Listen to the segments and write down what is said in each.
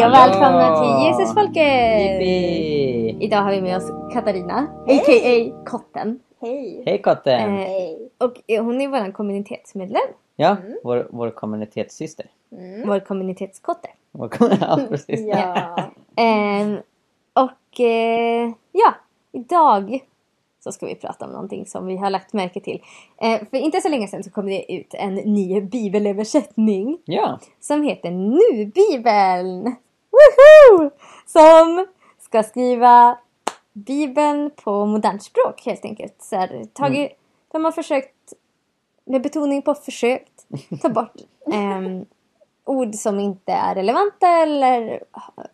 Hej och välkomna till Jesusfolket! Idag har vi med oss Katarina, a.k.a. Kotten. Hej! Hej Kotten! Eh, Hej! och eh, hon är vår kommunitetsmedlem, Ja, vår, vår kommunitetssyster. Mm. vår kommuntetskotte. Vår kom- ja, precis. Ja. Eh, och eh, ja, idag så ska vi prata om någonting som vi har lagt märke till. Eh, för inte så länge sedan så kom det ut en ny bibelöversättning Ja, som heter Nu-bibeln. Woho! Som ska skriva Bibeln på modernt språk helt enkelt. Så här, tagit, De har försökt, med betoning på försökt, ta bort ehm, ord som inte är relevanta eller,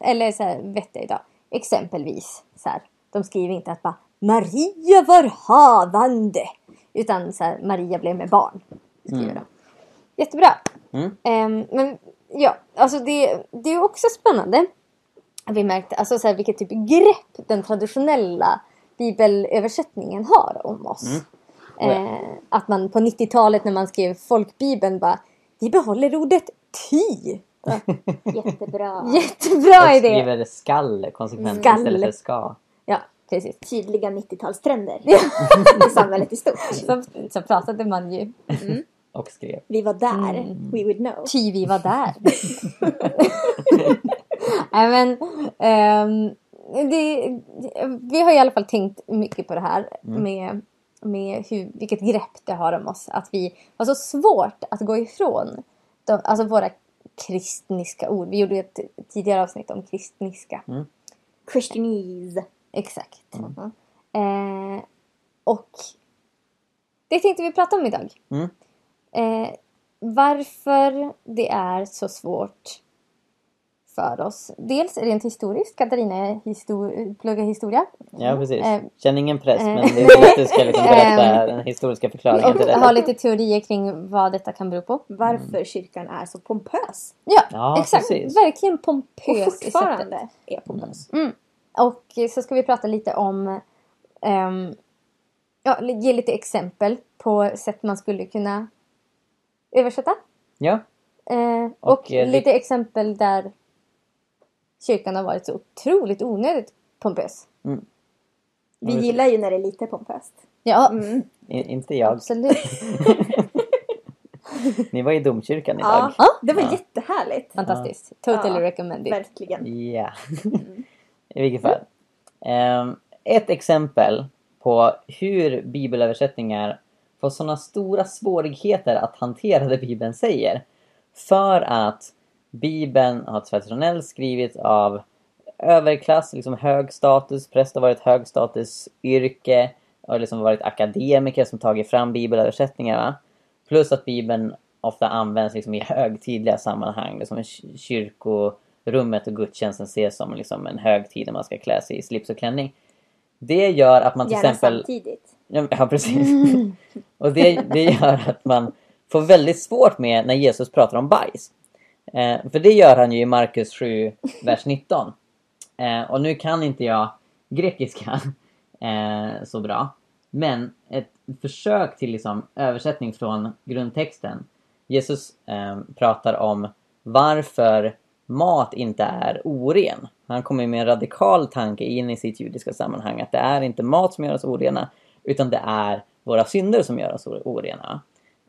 eller så här, vettiga idag. Exempelvis, så här, de skriver inte att bara Maria var havande. Utan så här, Maria blev med barn. Skriver Mm. de. Jättebra. Mm. Ehm, men ja, alltså det, det är också spännande. Vi märkte alltså så här, vilket typ grepp den traditionella bibelöversättningen har om oss. Mm. Eh, att man på 90-talet när man skrev folkbibeln bara Vi behåller ordet ty. Ja, Jättebra. Jättebra idé! skriver skall konsekvent Skall. istället för ska. Ja, precis. Tydliga 90-talstrender Ja. i samhället i stort. Så, så pratade man ju. Och skrev. Vi var där. Mm. We would know. Ty vi var där. Nej men, ehm, det, vi har i alla fall tänkt mycket på det här med, med hur, vilket grepp det har om oss. Att vi har så svårt att gå ifrån de, alltså våra kristniska ord. Vi gjorde ett tidigare avsnitt om kristniska. Christianese. Exakt. Eh, och det tänkte vi prata om idag. Mm. Eh, varför det är så svårt för oss. Dels rent historiskt. Katarina är histor- pluggar historia. Ja, precis. Eh, Känner ingen press, eh, men det är att du ska liksom berätta Ehm, den historiska förklaringen till Och det. har lite teorier kring vad detta kan bero på. Varför kyrkan är så pompös. Ja, Ja, exakt. precis. Verkligen Och pompös sättet. fortfarande är pompös. Mm. Och så ska vi prata lite om ehm, ja, ge lite exempel på sätt man skulle kunna översätta. Ja, Eh, och Och, eh, lite exempel där kyrkan har varit så otroligt onödigt pompös. Vi Ja, gillar ju när det är lite pompöst. Ja, Mm. i- inte jag. absolut. Ni var i domkyrkan idag. Ja, det var Ja. jättehärligt. Fantastiskt. Totally Ja, recommend it. Verkligen. Ja. I vilket fall. Ehm, ett exempel på hur bibelöversättningar var sådana stora svårigheter att hantera det Bibeln säger. För att Bibeln har traditionellt skrivits av överklass, liksom hög status. Präst har varit hög status yrke. Har liksom varit akademiker som tagit fram bibelöversättningar. Va? Plus att Bibeln ofta används liksom i högtidliga sammanhang. Liksom kyrkorummet och gudstjänsten ses som liksom en högtid där man ska klä sig i slips och klänning. Det gör att man till Gärna exempel... samtidigt. Ja, precis. Och det, det gör att man får väldigt svårt med när Jesus pratar om bajs. Eh, för det gör han ju i Markus 7, vers 19. Eh, och nu kan inte jag grekiska eh, så bra. Men ett försök till liksom, översättning från grundtexten. Jesus eh, pratar om varför mat inte är oren. Han kommer med en radikal tanke in i sitt judiska sammanhang. Att det är inte mat som gör oss orena. Utan det är våra synder som gör oss orena.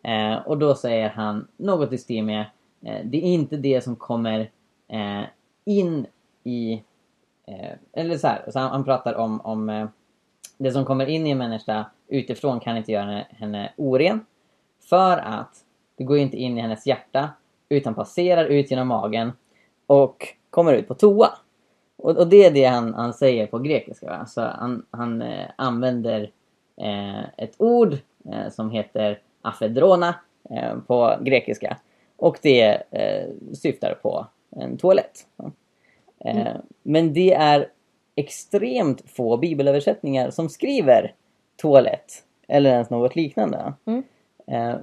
Eh, och då säger han något i stil med eh, Det är inte det som kommer eh, in i... Eh, eller så här, så han, han pratar om, om eh, det som kommer in i en människa utifrån kan inte göra henne, henne oren. För att det går inte in i hennes hjärta utan passerar ut genom magen och kommer ut på toa. Och, och det är det han, han säger på grekiska. Va? Så han, han eh, använder eh, ett ord eh, som heter afedrona eh, på grekiska. Och det eh, syftar på en toalett. Eh, Men det är extremt få bibelöversättningar som skriver toalett eller ens något liknande. Mm.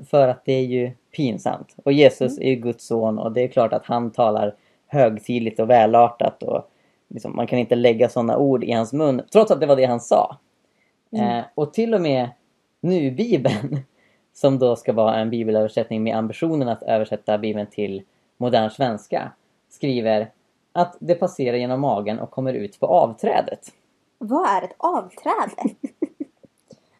För att det är ju pinsamt. Och Jesus är ju Guds son och det är klart att han talar högtidligt och välartat och liksom, man kan inte lägga sådana ord i hans mun trots att det var det han sa. Eh, och till och med nu Bibeln som då ska vara en bibelöversättning med ambitionen att översätta Bibeln till modern svenska skriver att det passerar genom magen och kommer ut på avträdet. Vad är ett avträde?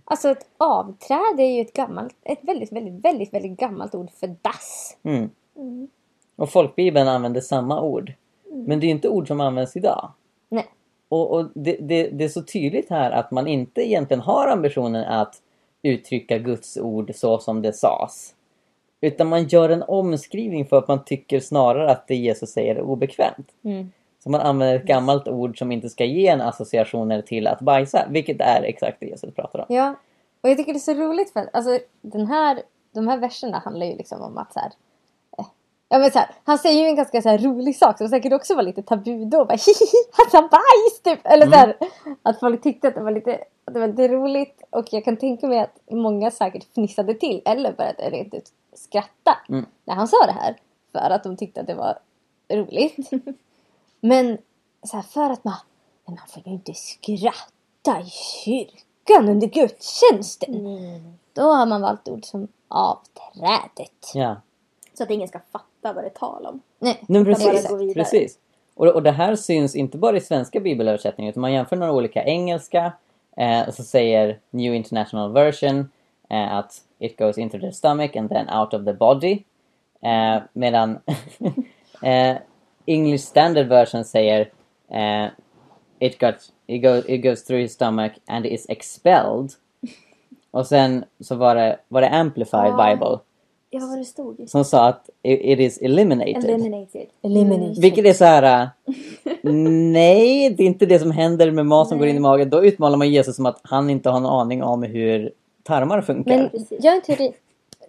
Alltså ett avträde är ju ett gammalt, ett väldigt, väldigt, väldigt, väldigt gammalt ord för dass. Mm. Mm. Och folkbibeln använder samma ord. Men det är inte ord som används idag. Nej. Och, och det, det, det är så tydligt här att man inte egentligen har ambitionen att uttrycka Guds ord så som det sades. Utan man gör en omskrivning för att man tycker snarare att det Jesus säger är obekvämt. Mm. Så man använder ett gammalt ord som inte ska ge en associationer till att bajsa. Vilket är exakt det Jesus pratar om. Ja, och jag tycker det är så roligt för att alltså, den här, de här verserna handlar ju liksom om att så här, Ja men så här, han säger ju en ganska så här rolig sak som säkert också var lite tabu då. Bara, Hihihi, han sa bajs typ! Eller så här, att folk tyckte att det var, lite, att det var lite roligt. Och jag kan tänka mig att många säkert fnissade till eller började rent ut skratta Mm. när han sa det här. För att de tyckte att det var roligt. men så här, för att man, men man får ju inte skratta i kyrkan under gudstjänsten. Då har man valt ord som avträdet. Ja. Så att ingen ska fatta vad det är tal om. Nej, Nej, men Utan bara precis. gå vidare. precis. Och, och det här syns inte bara i svenska bibelöversättningar utan man jämför några olika engelska eh, och så säger New International Version eh, att it goes into the stomach and then out of the body. Eh, medan eh, English Standard Version säger eh, it, got, it, goes, it goes through his stomach and is expelled. Och sen så var det, var det Amplified Ah. Bible Ja, vad det stod. som sa att it, is eliminated. Eliminated. eliminate. Vilket är så här. nej, det är inte det som händer med mat som går in i magen. Då utmålar man Jesus som att han inte har någon aning om hur tarmar funkar. Men jag har en teori.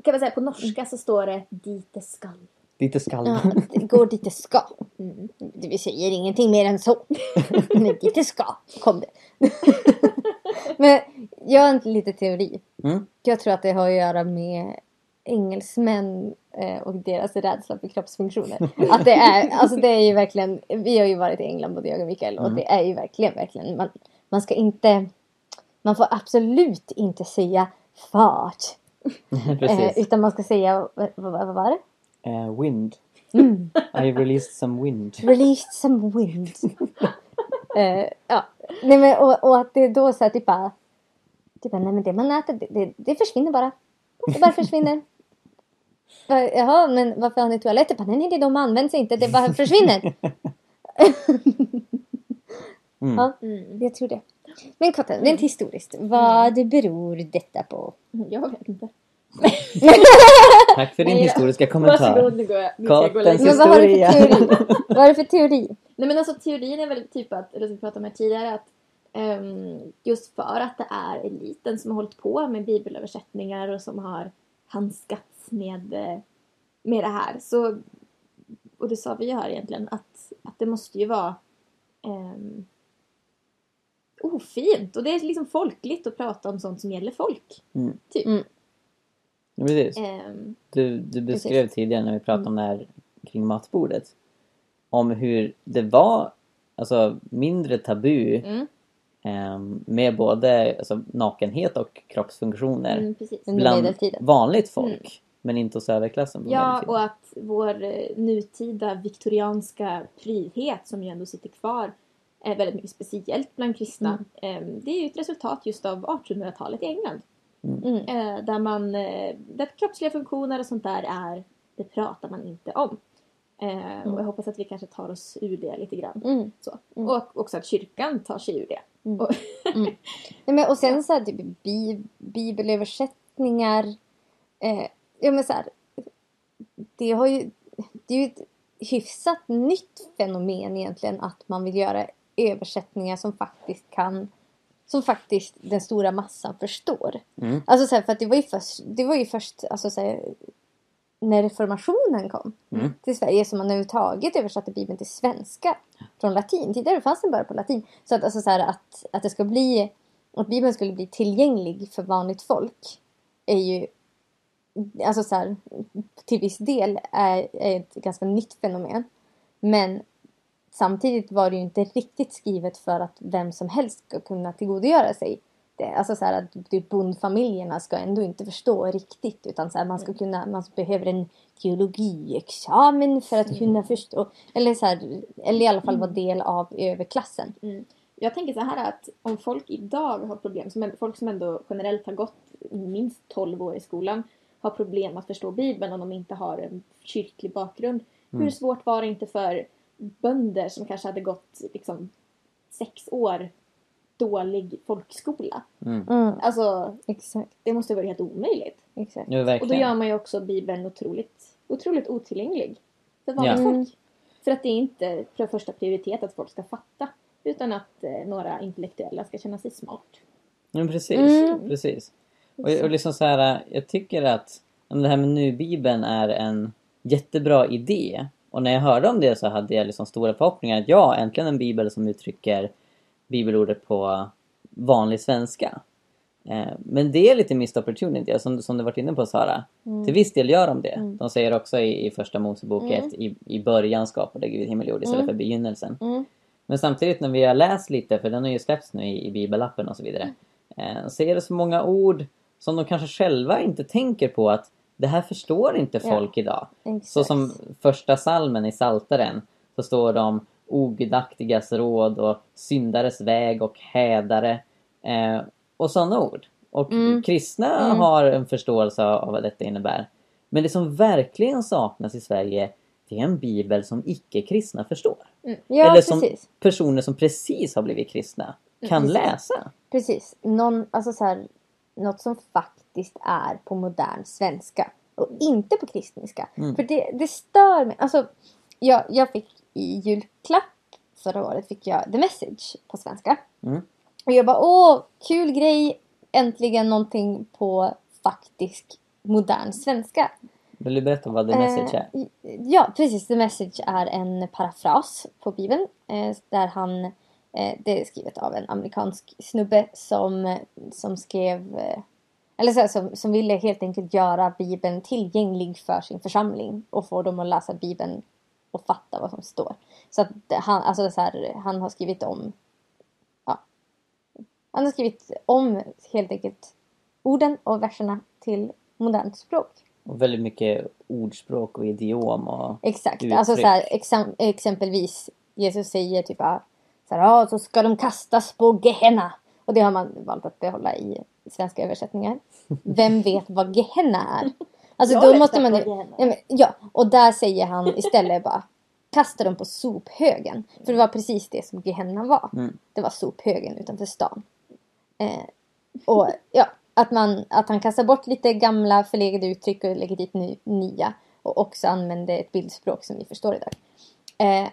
Kan man säga på norska så står det dit det skall. Lite skall. Ja, det går dit det ska. Mm. Det vi säger ingenting mer än så. Men dit det ska kom det. Men jag har en liten teori. Mm. Jag tror att det har att göra med engelsmän eh, och deras rädsla för kroppsfunktioner. Att det är, alltså det är ju verkligen, vi har ju varit i England både jag och Mikael och det är ju verkligen, verkligen, man, man ska inte, man får absolut inte säga fart. Eh, utan man ska säga, vad, vad, vad var det? Eh, wind. I released some wind. Released some wind. Eh, ja. Nej, men, och, och att det då så här typ bara, typ nej men det man äter det, det, det försvinner bara. Det bara försvinner. Jaha, men varför har ni toaletter? Nej, nej, de används inte, det bara försvinner. Mm. Ja, jag tror det. Men Kotten, rent historiskt, vad beror detta på? Jag vet inte. Tack för din historiska kommentar. Varsågod, nu går jag. Nu ska jag gå och Kottens lägga Men vad har du för historia. teori? Vad är det för teori? Nej men alltså teorin är väl typ att, eller som vi pratade om här tidigare, att ehm, just för att det är eliten som har hållit på med bibelöversättningar och som har handskats med, eh, med det här. Så, och det sa vi ju här egentligen, att, att det måste ju vara um, ofint. Och det är liksom folkligt att prata om sånt som gäller folk. Mm. Typ. Mm. Ja, Precis. Ehm, Du, du beskrev tidigare när vi pratade om det här kring matbordet. Om hur det var alltså, mindre tabu mm, ehm, med både alltså, nakenhet och kroppsfunktioner. mm, precis. Bland vanligt folk. Men inte hos överklassen på Ja, och att vår eh, nutida viktorianska prydhet som ju ändå sitter kvar är väldigt mycket speciellt bland kristna. Eh, Det är ju ett resultat just av 1800-talet i England. Mm. Eh, Där, man, eh, där kroppsliga funktioner och sånt där är, det pratar man inte om. Eh, Och jag hoppas att vi kanske tar oss ur det lite grann. Mm. Så. Och också att kyrkan tar sig ur det. Mm. Och, Nej, men, och sen så här, typ, bi, bibelöversättningar. Eh, ja, men så här, det, har ju, det är ju ett hyfsat nytt fenomen egentligen att man vill göra översättningar som faktiskt kan som faktiskt den stora massan förstår. Mm. Alltså så här, för att det var ju först, det var ju först alltså, så här, när reformationen kom Mm. till Sverige som man överhuvudtaget översatte Bibeln till svenska från latin. Tidigare fanns den bara på latin. Så att, alltså, så här, att, att det ska bli att Bibeln skulle bli tillgänglig för vanligt folk är ju alltså så här, till viss del är, är ett ganska nytt fenomen. Men samtidigt var det ju inte riktigt skrivet för att vem som helst ska kunna tillgodogöra sig det, alltså så här, att typ bondfamiljerna ska ändå inte förstå riktigt utan så här, man ska kunna, man behöver en teologiexamen för att kunna förstå. Eller, så här, eller i alla fall vara del av överklassen. Mm. Jag tänker så här att om folk idag har problem, som, folk som ändå generellt har gått minst 12 år i skolan har problem att förstå Bibeln om de inte har en kyrklig bakgrund. Mm. Hur svårt var det inte för bönder som kanske hade gått liksom sex år dålig folkskola? Mm. Mm, Alltså, exakt, det måste vara helt omöjligt. exakt. Jo, Och då gör man ju också Bibeln otroligt, otroligt otillgänglig för vanligt Ja. folk. För att det är inte för första prioritet att folk ska fatta utan att eh, några intellektuella ska känna sig smart. Men precis, Mm. precis. Och, och liksom så här, jag tycker att det här med nu-bibeln är en jättebra idé. Och när jag hörde om det så hade jag liksom stora förhoppningar att ja, äntligen en bibel som uttrycker bibelordet på vanlig svenska. Eh, men det är lite missed opportunity, som, som du varit inne på Sara. Till viss del gör de det. De säger också i, i första Mosebok Mm. 1, i, i början skapade Gud himmel och jord istället för begynnelsen. Mm. Men samtidigt när vi har läst lite, för den har ju släppts nu i, i bibelappen och så vidare. Eh, så är det så många ord som de kanske själva inte tänker på att det här förstår inte Ja. folk idag. exakt. Så som första salmen i Saltaren så står det om ogudaktigas råd och syndares väg och hädare eh, och sådana ord. Och Mm. kristna Mm. har en förståelse av, vad detta innebär. Men det som verkligen saknas i Sverige det är en bibel som icke-kristna förstår. Ja, Eller som precis. personer som precis har blivit kristna kan precis. läsa. Precis. Någon, alltså så här, något som faktiskt är på modern svenska. Och inte på kristniska. Mm. För det, det stör mig. Alltså, jag, jag fick i julklapp förra året fick jag The Message på svenska. Mm. Och jag bara åh, kul grej. Äntligen någonting på faktisk modern svenska. Vill du berätta vad the message är? Eh, ja, precis. The Message är en parafras på Bibeln. Eh, där han, eh, det är skrivet av en amerikansk snubbe som, som skrev, eh, eller så här, som, som ville helt enkelt göra Bibeln tillgänglig för sin församling och få dem att läsa Bibeln och fatta vad som står. Så att han, alltså så här, han har skrivit om, ja, han har skrivit om helt enkelt orden och verserna till modernt språk. Och väldigt mycket ordspråk och idiom och Exakt. uttryck. Alltså så här, exem- exempelvis Jesus säger typ ah, så här, ah, så ska de kastas på Gehenna. Och det har man valt att behålla i svenska översättningar. Vem vet vad Gehenna är? Alltså Jag då måste man ju... Ja, och där säger han istället bara kasta dem på sophögen. För det var precis det som Gehenna var. Mm. Det var sophögen utanför stan. Eh, och ja, att, man, att han kastar bort lite gamla förlegade uttryck och lägger dit ny, nya. Och också använder ett bildspråk som vi förstår idag. Eh,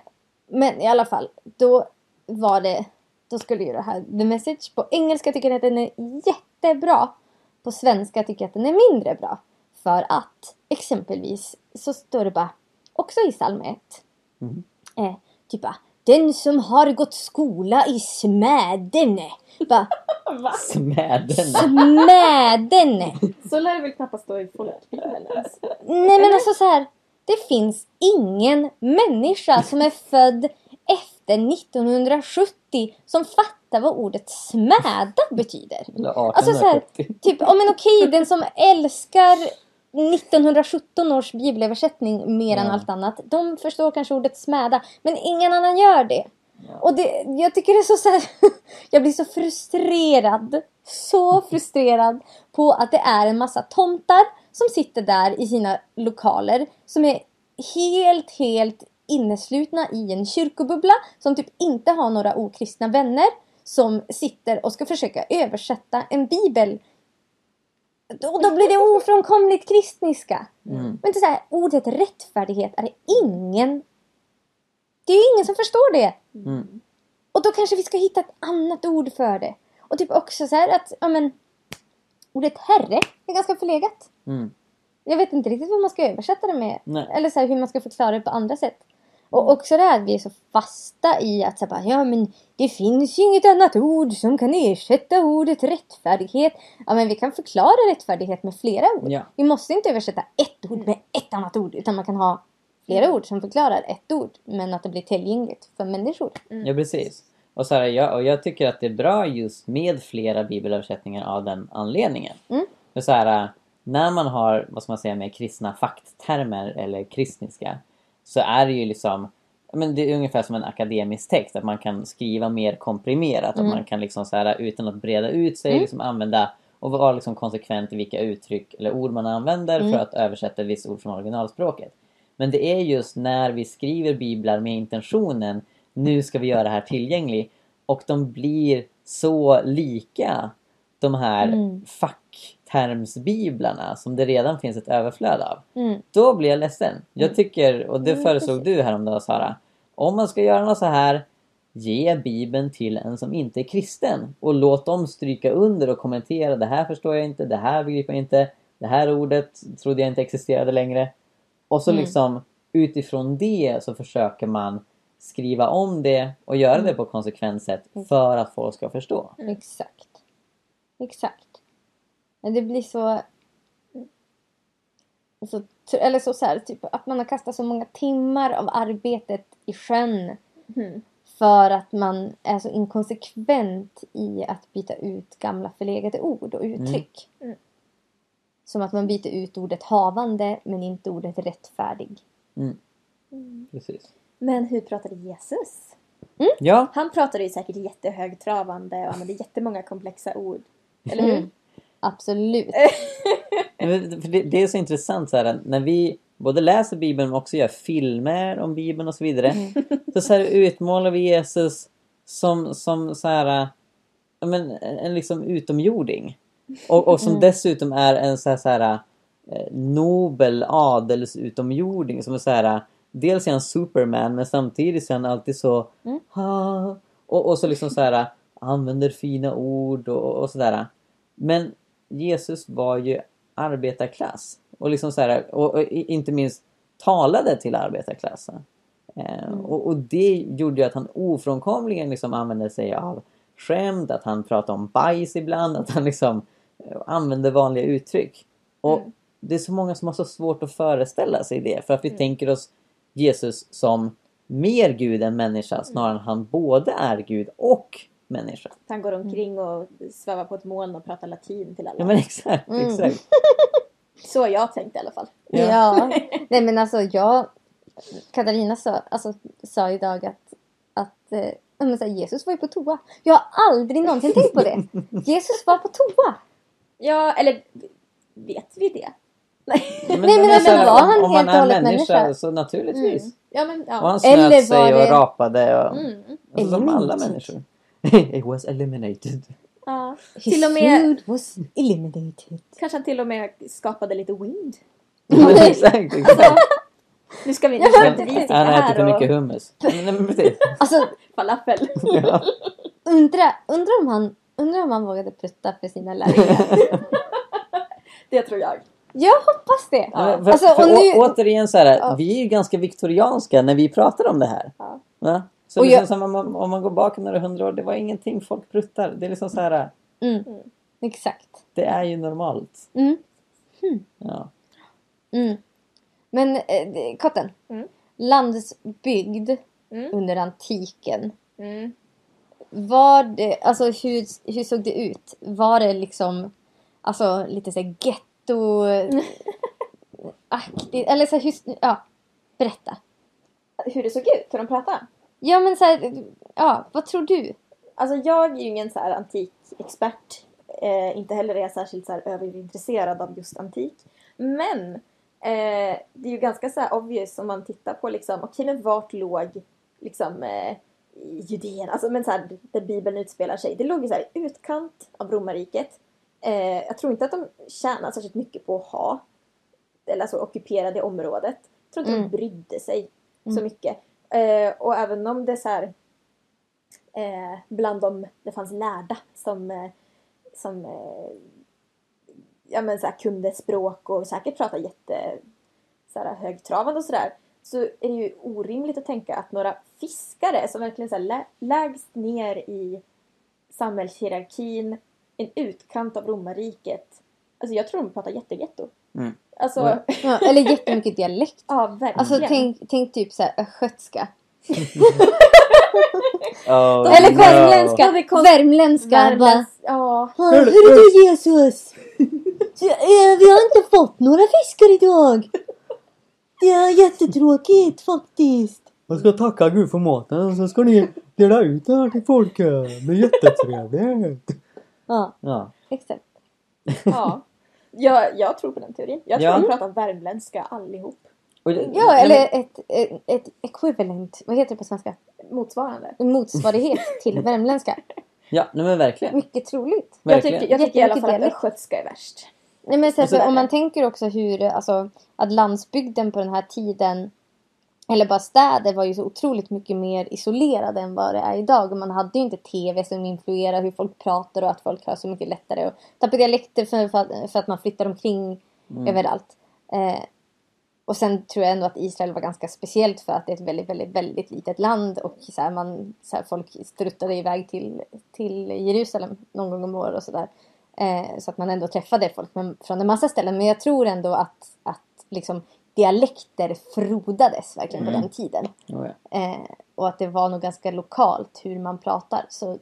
men i alla fall, då var det, då skulle ju det här The Message på engelska tycker jag att den är jättebra. På svenska tycker jag att den är mindre bra. För att exempelvis så står det bara, också i psalm 1. Mhm. Eh, typ bara, den som har gått skola i smäden. Bara, Va? Smäden. smäden! Så lär det väl knappast stå i folkbibeln? Nej men alltså så här. Det finns ingen människa som är född 1970 som fattar vad ordet smäda betyder. Eller Alltså så här, 1870. typ, om en okej, den som älskar 1917 års bibelöversättning mer än Ja. allt annat, de förstår kanske ordet smäda, men ingen annan gör det. Ja. Och det, jag tycker det är så, så här, jag blir så frustrerad, så frustrerad på att det är en massa tomtar som sitter där i sina lokaler som är helt, helt inneslutna i en kyrkobubbla som typ inte har några okristna vänner som sitter och ska försöka översätta en bibel. Och då blir det ofrånkomligt kristniska. Mm. Men det så här, ordet rättfärdighet är det ingen... Det är ju ingen som förstår det. Mm. Och då kanske vi ska hitta ett annat ord för det. Och typ också så här att, ja men... Ordet herre är ganska förlegat. Mm. Jag vet inte riktigt vad man ska översätta det med. Nej. Eller så här, hur man ska förklara det på andra sätt. Och också det här att vi är så fasta i att så bara, ja men det finns ju inget annat ord som kan ersätta ordet rättfärdighet. Ja men vi kan förklara rättfärdighet med flera ord. Ja. Vi måste inte översätta ett ord med ett annat ord utan man kan ha flera ord som förklarar ett ord men att det blir tillgängligt för människor. Ja, precis. Och, så här, jag, och jag tycker att det är bra just med flera bibelöversättningar av den anledningen. Mm. För så här, när man har, vad ska man säga, med kristna fakttermer eller kristniska så är det ju liksom men det är ungefär som en akademisk text, att man kan skriva mer komprimerat. Mm. Att man kan liksom så här, utan att breda ut sig Mm. liksom använda och vara liksom konsekvent i vilka uttryck eller ord man använder Mm. för att översätta ett visst ord från originalspråket. Men det är just när vi skriver biblar med intentionen nu ska vi göra det här tillgängligt och de blir så lika de här Mm. Facktermsbiblarna som det redan finns ett överflöd av. Mm. Då blir jag ledsen. Jag Mm. tycker, och det Mm, föreslog precis. du häromdagen Sara. Om man ska göra något så här, ge Bibeln till en som inte är kristen. Och låt dem stryka under och kommentera. Det här förstår jag inte, det här begriper jag inte. Det här ordet trodde jag inte existerade längre. Och så Mm. liksom utifrån det så försöker man skriva om det och göra Mm. det på konsekvent sätt för att folk ska förstå. Exakt. Exakt. Men det blir så... så tr- eller så, så här, typ att man har kastat så många timmar av arbetet i sjön Mm. för att man är så inkonsekvent i att byta ut gamla förlegade ord och uttryck. Mm. Som att man byter ut ordet havande men inte ordet rättfärdig. Precis. Men hur pratade Jesus? Ja, Han pratade ju säkert jättehögtravande och använde jättemånga komplexa ord. Eller hur? Mm. Absolut. Det, det är så intressant så här, när vi både läser Bibeln men också gör filmer om Bibeln och så vidare. Så, så här, utmålar vi Jesus som, som så här, men, en liksom utomjording. Och, och som Mm. dessutom är en så här, så här eh, nobel adelsutomjording. Som är så här, dels är han Superman men samtidigt så är han alltid så Mm. ha, och, och så liksom så här använder fina ord och, och sådär. Men Jesus var ju arbetarklass. Och liksom så här, och, och inte minst talade till arbetarklassen. Eh, och, och det gjorde ju att han ofrånkomligen liksom använde sig av skämt, att han pratade om bajs ibland, att han liksom eh, använde vanliga uttryck. Och Mm. det är så många som har så svårt att föreställa sig det för att vi tänker oss Jesus som mer Gud än människa snarare än han både är Gud och människa. Han går omkring och svävar på ett moln och pratar latin till alla. Ja men exakt, Mm. exakt. Så jag tänkt i alla fall. Ja. Ja. Nej men alltså jag... Katarina sa, alltså, sa idag att, att eh, men så här, Jesus var ju på toa. Jag har aldrig någonsin tänkt på det. Jesus var på toa. Ja, eller vet vi det? Nej. Men, Nej, men alltså, var han om, om helt man och är hållet människa, människa? så naturligtvis. Mm. Ja, men Och ja. han Eller snöt sig och det- rapade och, Mm. och som alla människor. It was eliminated. ja. His Till och med, food was eliminated. kanske han till och med skapade lite wind. exakt, exakt. Nu ska vi inte, Ja, vi sitta Han äter här för och mycket hummus. Nej, men precis. Alltså falafel. Ja. undra, undra, om han, undra om han vågade prutta för sina lärjungar. Det tror jag. Jag hoppas det. Ja, för, Alltså, för och å, nu- återigen så här, Ja. vi är ju ganska viktorianska när vi pratar om det här. Ja. Så Och liksom jag- som om, man, om man går bak några hundra år, det var ingenting folk pruttar. Det är liksom så här, Mm. Exakt. det är ju normalt. Mm. Ja. Mm. Men eh, Kotten. Mm. Landsbygd Mm. under antiken. Mm. Var det, alltså hur, hur såg det ut? Var det liksom alltså lite såhär getto aktigt eller så här, hur, ja, berätta. Hur det såg ut, hur de pratade. Ja men så här, ja, vad tror du? Alltså jag är ju ingen så här antikexpert. Eh, inte heller är jag särskilt så här överintresserad av just antik. Men eh, det är ju ganska så här obvious om man tittar på liksom, okej men vart låg liksom eh, Judeen, alltså men så här där Bibeln utspelar sig. Det låg ju så här i utkant av romarriket. Eh, jag tror inte att de tjänade särskilt mycket på att ha eller alltså ockupera det området. Jag tror inte Mm. de brydde sig så Mm. mycket. Eh, och även om det så här eh, bland dem det fanns lärda som, eh, som eh, ja, men så här, kunde språk och säkert pratade jätte så här, högtravande och sådär. Så är det ju orimligt att tänka att några fiskare som verkligen så här, lä- lägst ner i samhällshierarkin, en utkant av romarriket. Alltså jag tror de pratar jättegetto. Mm. Alltså, Ja. Ja, eller jättemycket dialekt. ja verkligen. Alltså tänk, tänk typ såhär östgötska. Oh, Eller no. värmländska. Kom- Värmländska. Värmlands... Ja. Hörru du Jesus! Så, eh, Vi har inte fått några fiskar idag. Det är jättetråkigt faktiskt. Jag ska tacka Gud för maten och så ska ni dela ut det här till folket. Det är jättetrevligt. Ja, Ja. exakt. ja. Jag, jag tror på den teorin. Jag tror Ja. de pratar värmländska allihop. Det- Ja, eller ett, ett, ett equivalent. Vad heter det på svenska? Motsvarande. En motsvarighet till värmländska. Ja, nej, men verkligen. Mycket troligt. Jag Verkligen. tycker, jag tycker i alla fall att östgötska är värst. Nej, men så, Och så- så, om man tänker också hur, alltså, att landsbygden på den här tiden, eller bara städer var ju så otroligt mycket mer isolerade än vad det är idag. Och man hade ju inte TV som influerar hur folk pratar och att folk har så mycket lättare att tappa dialekter för, för, att, för att man flyttar omkring överallt. Eh, och sen tror jag ändå att Israel var ganska speciellt för att det är ett väldigt, väldigt, väldigt litet land och så här, man, så här, folk struttade iväg till, till Jerusalem någon gång om året och sådär. Eh, så att man ändå träffade folk från en massa ställen. Men jag tror ändå att, att liksom, dialekter frodades verkligen på den tiden. Oh, ja. Eh, och att det var nog ganska lokalt hur man pratar. Så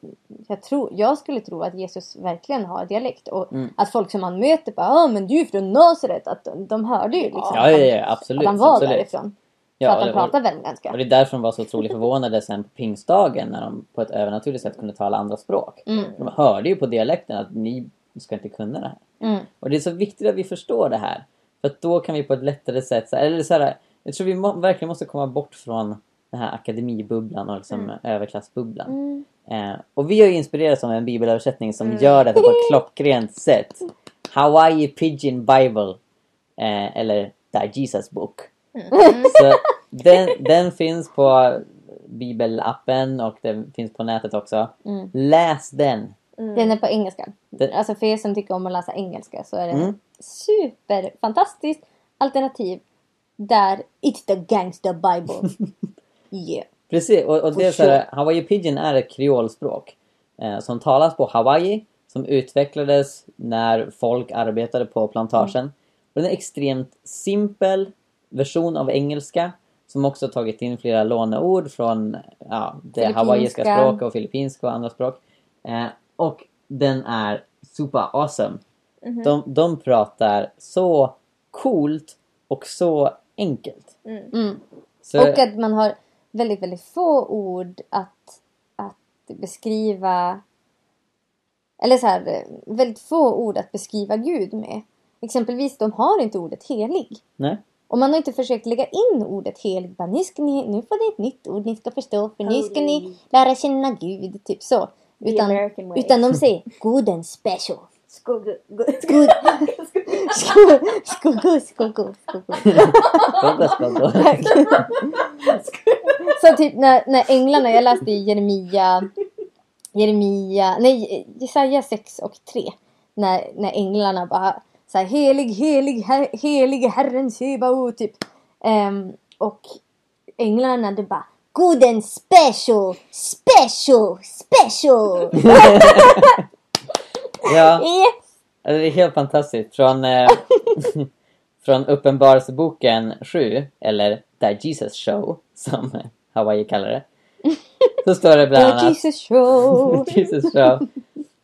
jag, tror, jag skulle tro att Jesus verkligen har dialekt. Och Mm. att folk som han möter bara ah, men du är från Nasaret. Att de, de hörde ju liksom Ja, att, ja, ja, absolut. att han var absolut. därifrån. Ja, för att han pratar värmländska. Och det är därför de var så otroligt förvånade sen på pingstdagen när de på ett övernaturligt sätt kunde tala andra språk. Mm. De hörde ju på dialekten att ni ska inte kunna det här. Mm. Och det är så viktigt att vi förstår det här. För då kan vi på ett lättare sätt, så här- eller så här, jag tror vi må, verkligen måste komma bort från den här akademibubblan och liksom överklassbubblan. Mm. Eh, och vi har ju inspirerats av en bibelöversättning som gör detta på ett klockrent sätt. Hawaii Pigeon Bible. Eh, eller Die Jesus Book. Så den, den finns på bibelappen och den finns på nätet också. Mm. Läs den. Den är på engelska. Det- Alltså för er som tycker om att läsa engelska så är det Mm. super fantastiskt alternativ. Där It's the gangster bible. yeah. Precis, och, och det är så här, Hawaii Pidgin är ett kreolspråk eh, som talas på Hawaii, som utvecklades när folk arbetade på plantagen. Och den är en extremt simpel version av engelska som också tagit in flera låneord från ja, det hawaiiska språket och filippinska och andra språk. Eh, och den är super awesome. De, de pratar så coolt och så enkelt. Mm. Så, Och att man har väldigt, väldigt få ord att, att beskriva... Eller så här, väldigt få ord att beskriva Gud med. Exempelvis, de har inte ordet helig. nej. Och man har inte försökt lägga in ordet helig. Bara, nu, ska ni, nu får ni ett nytt ord ni ska förstå för nu ska ni lära känna Gud. Typ så. Utan, utan de säger good and special. Skuggo, skuggo, skuggo. Skål, skål. Så typ när, när änglarna, jag läste i Jeremia, Jeremia, nej Jesaja 6 och 3. När, när änglarna bara så här, helig, helig, her, helig Herren Sebaot typ. Ehm, och änglarna det bara good and special, special, special. Ja, alltså, det är helt fantastiskt. Från, eh, från Uppenbarelseboken 7, eller The Jesus Show, som Hawaii kallar det. Så står det bland The annat Jesus show. Jesus Show.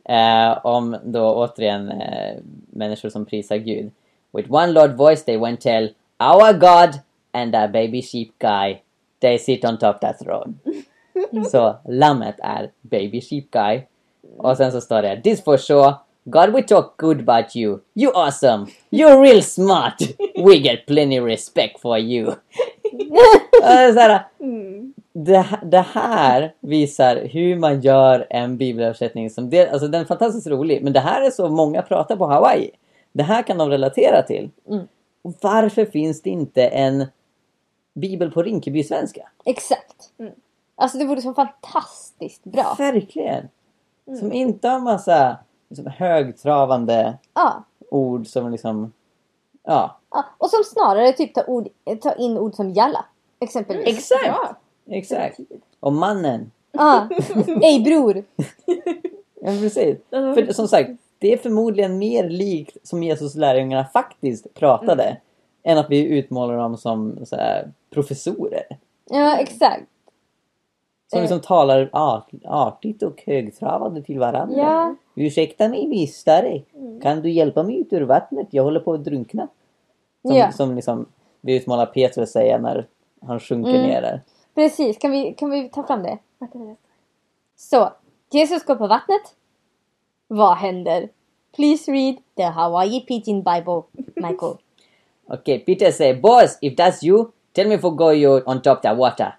Eh, om då återigen eh, människor som prisar Gud. With one Lord voice they went tell Our God and a baby sheep guy. They sit on top that throne. så lammet är baby sheep guy. Och sen så står det This for sure. God we talk good about you. You awesome. You're real smart. We get plenty respect for you. Så här, det, det här visar hur man gör en bibelöversättning som det, alltså den är fantastiskt rolig men det här är så många pratar på Hawaii. Det här kan de relatera till. Mm. Varför finns det inte en bibel på Rinkeby-svenska? Exakt. Alltså det vore så fantastiskt bra. Verkligen! Som inte har massa liksom, högtravande Ja. ord som liksom... Ja, Ja, och som snarare typ tar, ord, tar in ord som jalla. Exempelvis. exakt! Ja. Exakt! Och mannen. Ja. Ej bror. Ja, precis. För som sagt, det är förmodligen mer likt som Jesus lärjungarna faktiskt pratade. Än att vi utmålar dem som så här, professorer. Ja, exakt. Som Eh. liksom talar art, artigt och högtravande till varandra. Ja. Ursäkta mig mistare. Kan du hjälpa mig ut ur vattnet? Jag håller på att drunkna. Som, Ja. som liksom vi utmanar Petrus säga när han sjunker Mm. ner där. Precis, kan vi, kan vi ta fram det? Så, Jesus går på vattnet. Vad händer? Please read the Hawaii Pidgin Bible, Michael. Okay, Peter say, Boss, if that's you, tell me for go you on top the water.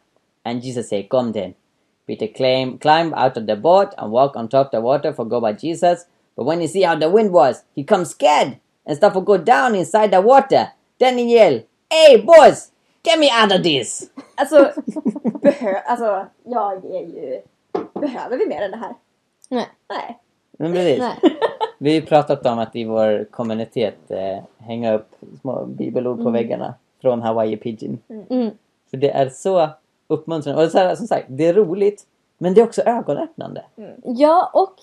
And Jesus say, Come then. Peter climb, climb out of the boat and walk on top the water for go by Jesus. But when he see how the wind was, he come scared and start for go down inside the water. Then he yell, Hey boss, get me out of this! Alltså, behö, alltså, jag är ju... Behöver vi mer än det här? Nej. Nej. Men precis. Nej. Vi har pratat om att i vår kommunitet eh, hänga upp små bibelord på väggarna från Hawaii Pidgin. Mm. För det är så uppmuntrande. Och så här, som sagt, det är roligt. Men det är också ögonöppnande. Ja, och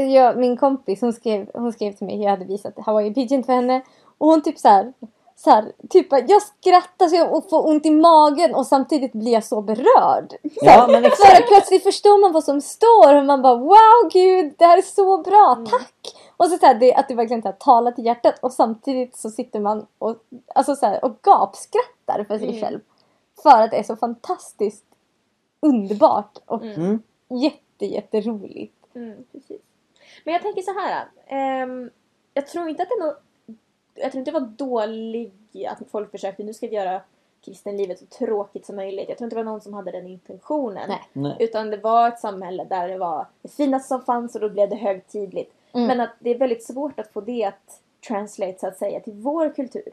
ja, min kompis hon skrev, hon skrev till mig, jag hade visat Hawaii Pigeon för henne. Och hon typ så här, så här typ jag skrattar så jag får ont i magen och samtidigt blir jag så berörd. Så Ja, men för exakt. att plötsligt förstår man vad som står och man bara wow gud det här är så bra, tack! Och så, så här, det, att det verkligen så här, talar till hjärtat och samtidigt så sitter man och, alltså, så här, och gapskrattar för sig Mm. själv. För att det är så fantastiskt underbart och Mm. jätte jätteroligt. Mm, precis. Men jag tänker så här. ehm, jag tror inte att det är något... Jag tror inte det var dåligt att folk försökte, nu ska vi göra kristenlivet så tråkigt som möjligt. Jag tror inte det var någon som hade den intentionen. Nej. Nej. Utan det var ett samhälle där det var det finaste som fanns och då blev det högtidligt. Mm. Men att det är väldigt svårt att få det att translate så att säga till vår kultur.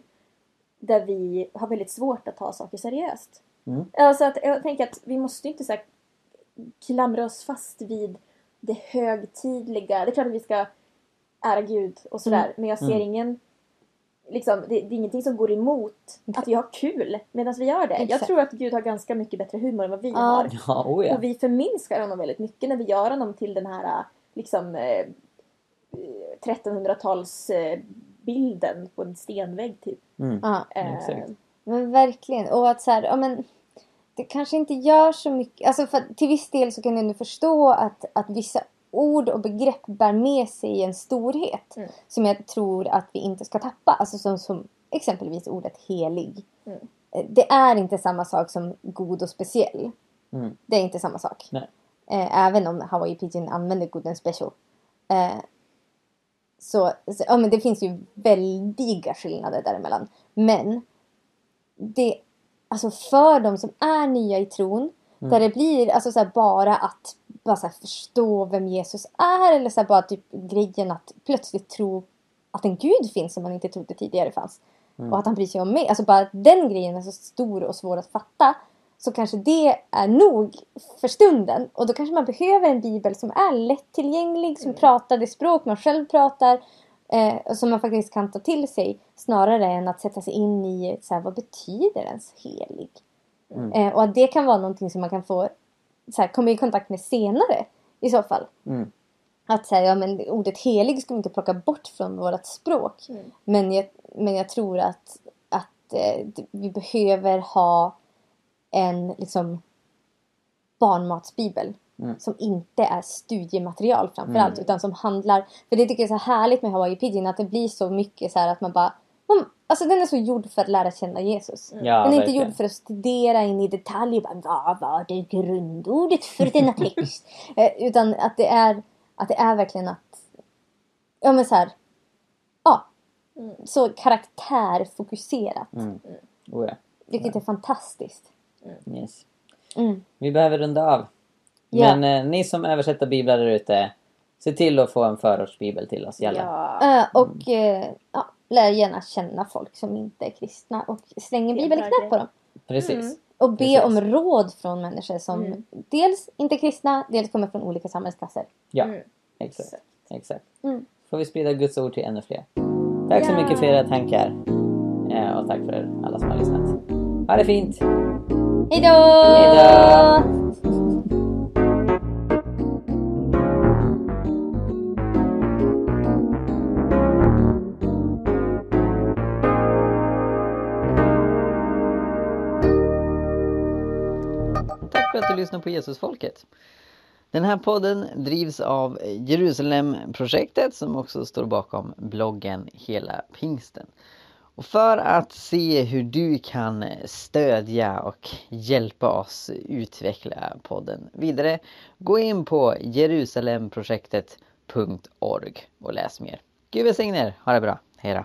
Där vi har väldigt svårt att ta saker seriöst. Mm. Alltså att, jag tänker att vi måste inte så här, klamra oss fast vid det högtidliga. Det är klart att vi ska ära Gud och sådär. Mm. Men jag ser Mm. ingen... Liksom, det, det är ingenting som går emot att vi har kul medan vi gör det. Jag Exakt. tror att Gud har ganska mycket bättre humor än vad vi Ja. har. Ja, oh ja. Och vi förminskar honom väldigt mycket när vi gör honom till den här liksom eh, 1300-talsbilden på en stenvägg typ. Mm. Ja, Eh, men verkligen. Och att så här, ja men det kanske inte gör så mycket. Alltså för till viss del så kan jag ändå förstå att, att vissa ord och begrepp bär med sig en storhet. Mm. Som jag tror att vi inte ska tappa. Alltså som, som exempelvis ordet helig. Mm. Eh, Det är inte samma sak som god och speciell. Mm. Det är inte samma sak. Nej. Eh, även om Hawaii Pigeon använder good and special. Så, så ja, men det finns ju väldiga skillnader däremellan. Men det, alltså för de som är nya i tron, där det blir alltså så här bara att bara så här förstå vem Jesus är eller så här bara typ grejen att plötsligt tro att en gud finns som man inte trodde tidigare fanns. Och att han bryr sig om mig. Alltså bara den grejen är så stor och svår att fatta. Så kanske det är nog för stunden. Och då kanske man behöver en bibel som är lättillgänglig, som pratar det språk man själv pratar. Eh, och som man faktiskt kan ta till sig. Snarare än att sätta sig in i så här, vad betyder ens helig? Mm. Eh, och att det kan vara någonting som man kan få så här, komma i kontakt med senare. I så fall. Mm. Att säga, ja men ordet helig ska vi inte plocka bort från vårt språk. Mm. Men, jag, men jag tror att, att eh, vi behöver ha en liksom barnmatsbibel. Mm. Som inte är studiematerial framförallt. Mm. Utan som handlar, för det tycker jag är så härligt med Hawaii Pidgin. Att det blir så mycket så här att man bara "Mm, Alltså den är så gjord för att lära känna Jesus. Ja, den är inte verkligen. gjord för att studera in i detalj och bara, vad var det grundordet för denna text? eh, utan att det är att det är verkligen att ja men så här ja Mm. så karaktärfokuserat. Mm. Oh ja. Vilket är fantastiskt. Yes. Mm. Vi behöver runda av. Ja. Men eh, ni som översätter biblar där ute, se till att få en förortsbibel till oss gälla. Ja. Eh, och eh, ja, lär gärna känna folk som inte är kristna och släng en bibel i knät på dem. Precis. Mm. Och be Precis. om råd från människor som Mm. dels inte är kristna, dels kommer från olika samhällsklasser. Ja, Mm. exakt. exakt. Mm. Får vi sprida Guds ord till ännu fler. Tack så mycket för era tankar. Eh, och tack för alla som har lyssnat. Ha det fint! Hejdå! Hejdå! Tack för att du lyssnar på Jesusfolket. Den här podden drivs av Jerusalemprojektet som också står bakom bloggen Hela Pingsten. Och för att se hur du kan stödja och hjälpa oss utveckla podden vidare, gå in på jerusalemprojektet.org och läs mer. Gud välsigne er, ha det bra, hejdå!